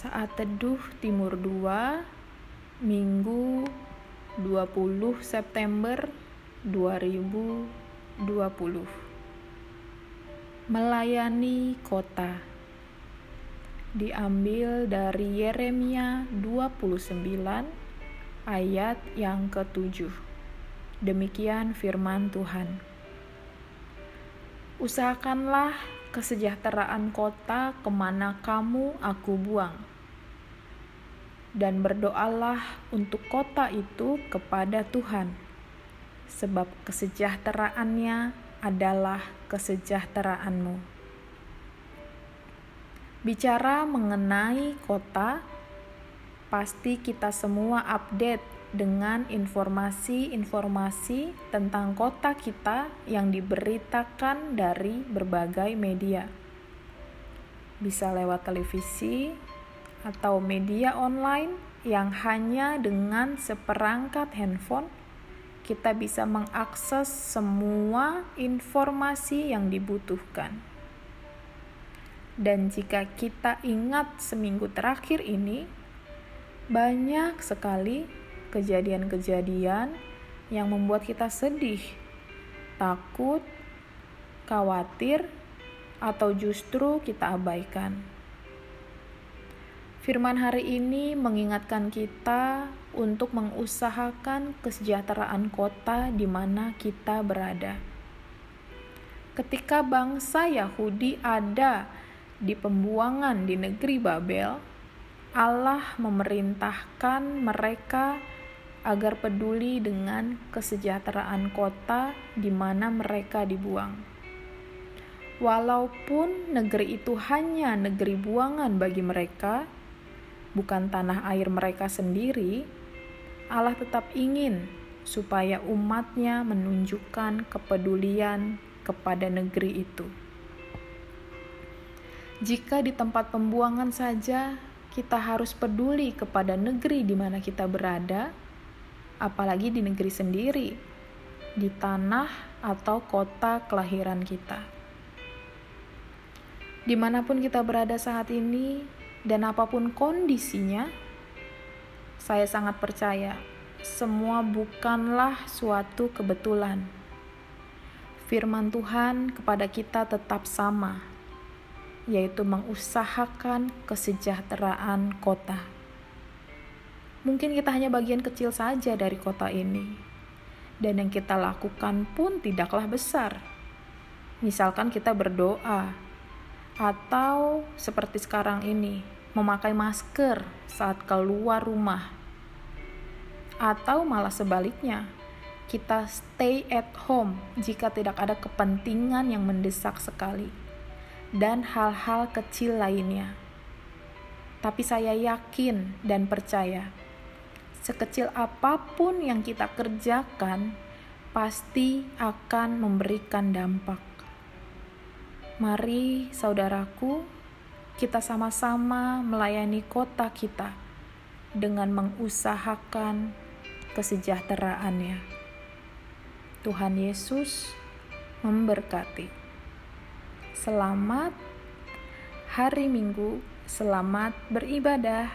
Saat Teduh Timur 2 Minggu 20 September 2020 Melayani Kota. Diambil dari Yeremia 29 ayat yang ketujuh. Demikian firman Tuhan. Usahakanlah kesejahteraan kota ke mana kamu aku buang. Dan berdoalah untuk kota itu kepada Tuhan, sebab kesejahteraannya adalah kesejahteraanmu. Bicara mengenai kota, pasti kita semua update dengan informasi-informasi tentang kota kita yang diberitakan dari berbagai media. Bisa lewat televisi atau media online yang hanya dengan seperangkat handphone kita bisa mengakses semua informasi yang dibutuhkan. Dan jika kita ingat seminggu terakhir ini, banyak sekali kejadian-kejadian yang membuat kita sedih, takut, khawatir, atau justru kita abaikan. Firman hari ini mengingatkan kita untuk mengusahakan kesejahteraan kota di mana kita berada. Ketika bangsa Yahudi ada di pembuangan di negeri Babel, Allah memerintahkan mereka agar peduli dengan kesejahteraan kota di mana mereka dibuang. Walaupun negeri itu hanya negeri buangan bagi mereka, bukan tanah air mereka sendiri, Allah tetap ingin supaya umatnya menunjukkan kepedulian kepada negeri itu. Jika di tempat pembuangan saja kita harus peduli kepada negeri di mana kita berada, apalagi di negeri sendiri, di tanah atau kota kelahiran kita. Di mana pun kita berada saat ini, dan apa pun kondisinya, saya sangat percaya semua bukanlah suatu kebetulan. Firman Tuhan kepada kita tetap sama, yaitu mengusahakan kesejahteraan kota. Mungkin kita hanya bagian kecil saja dari kota ini, dan yang kita lakukan pun tidaklah besar. Misalkan kita berdoa, atau seperti sekarang ini, memakai masker saat keluar rumah, atau malah sebaliknya, kita stay at home jika tidak ada kepentingan yang mendesak sekali, dan hal-hal kecil lainnya. Tapi saya yakin dan percaya sekecil apa pun yang kita kerjakan, pasti akan memberikan dampak. Mari, saudaraku, kita sama-sama melayani kota kita dengan mengusahakan kesejahteraannya. Tuhan Yesus memberkati. Selamat hari Minggu, selamat beribadah.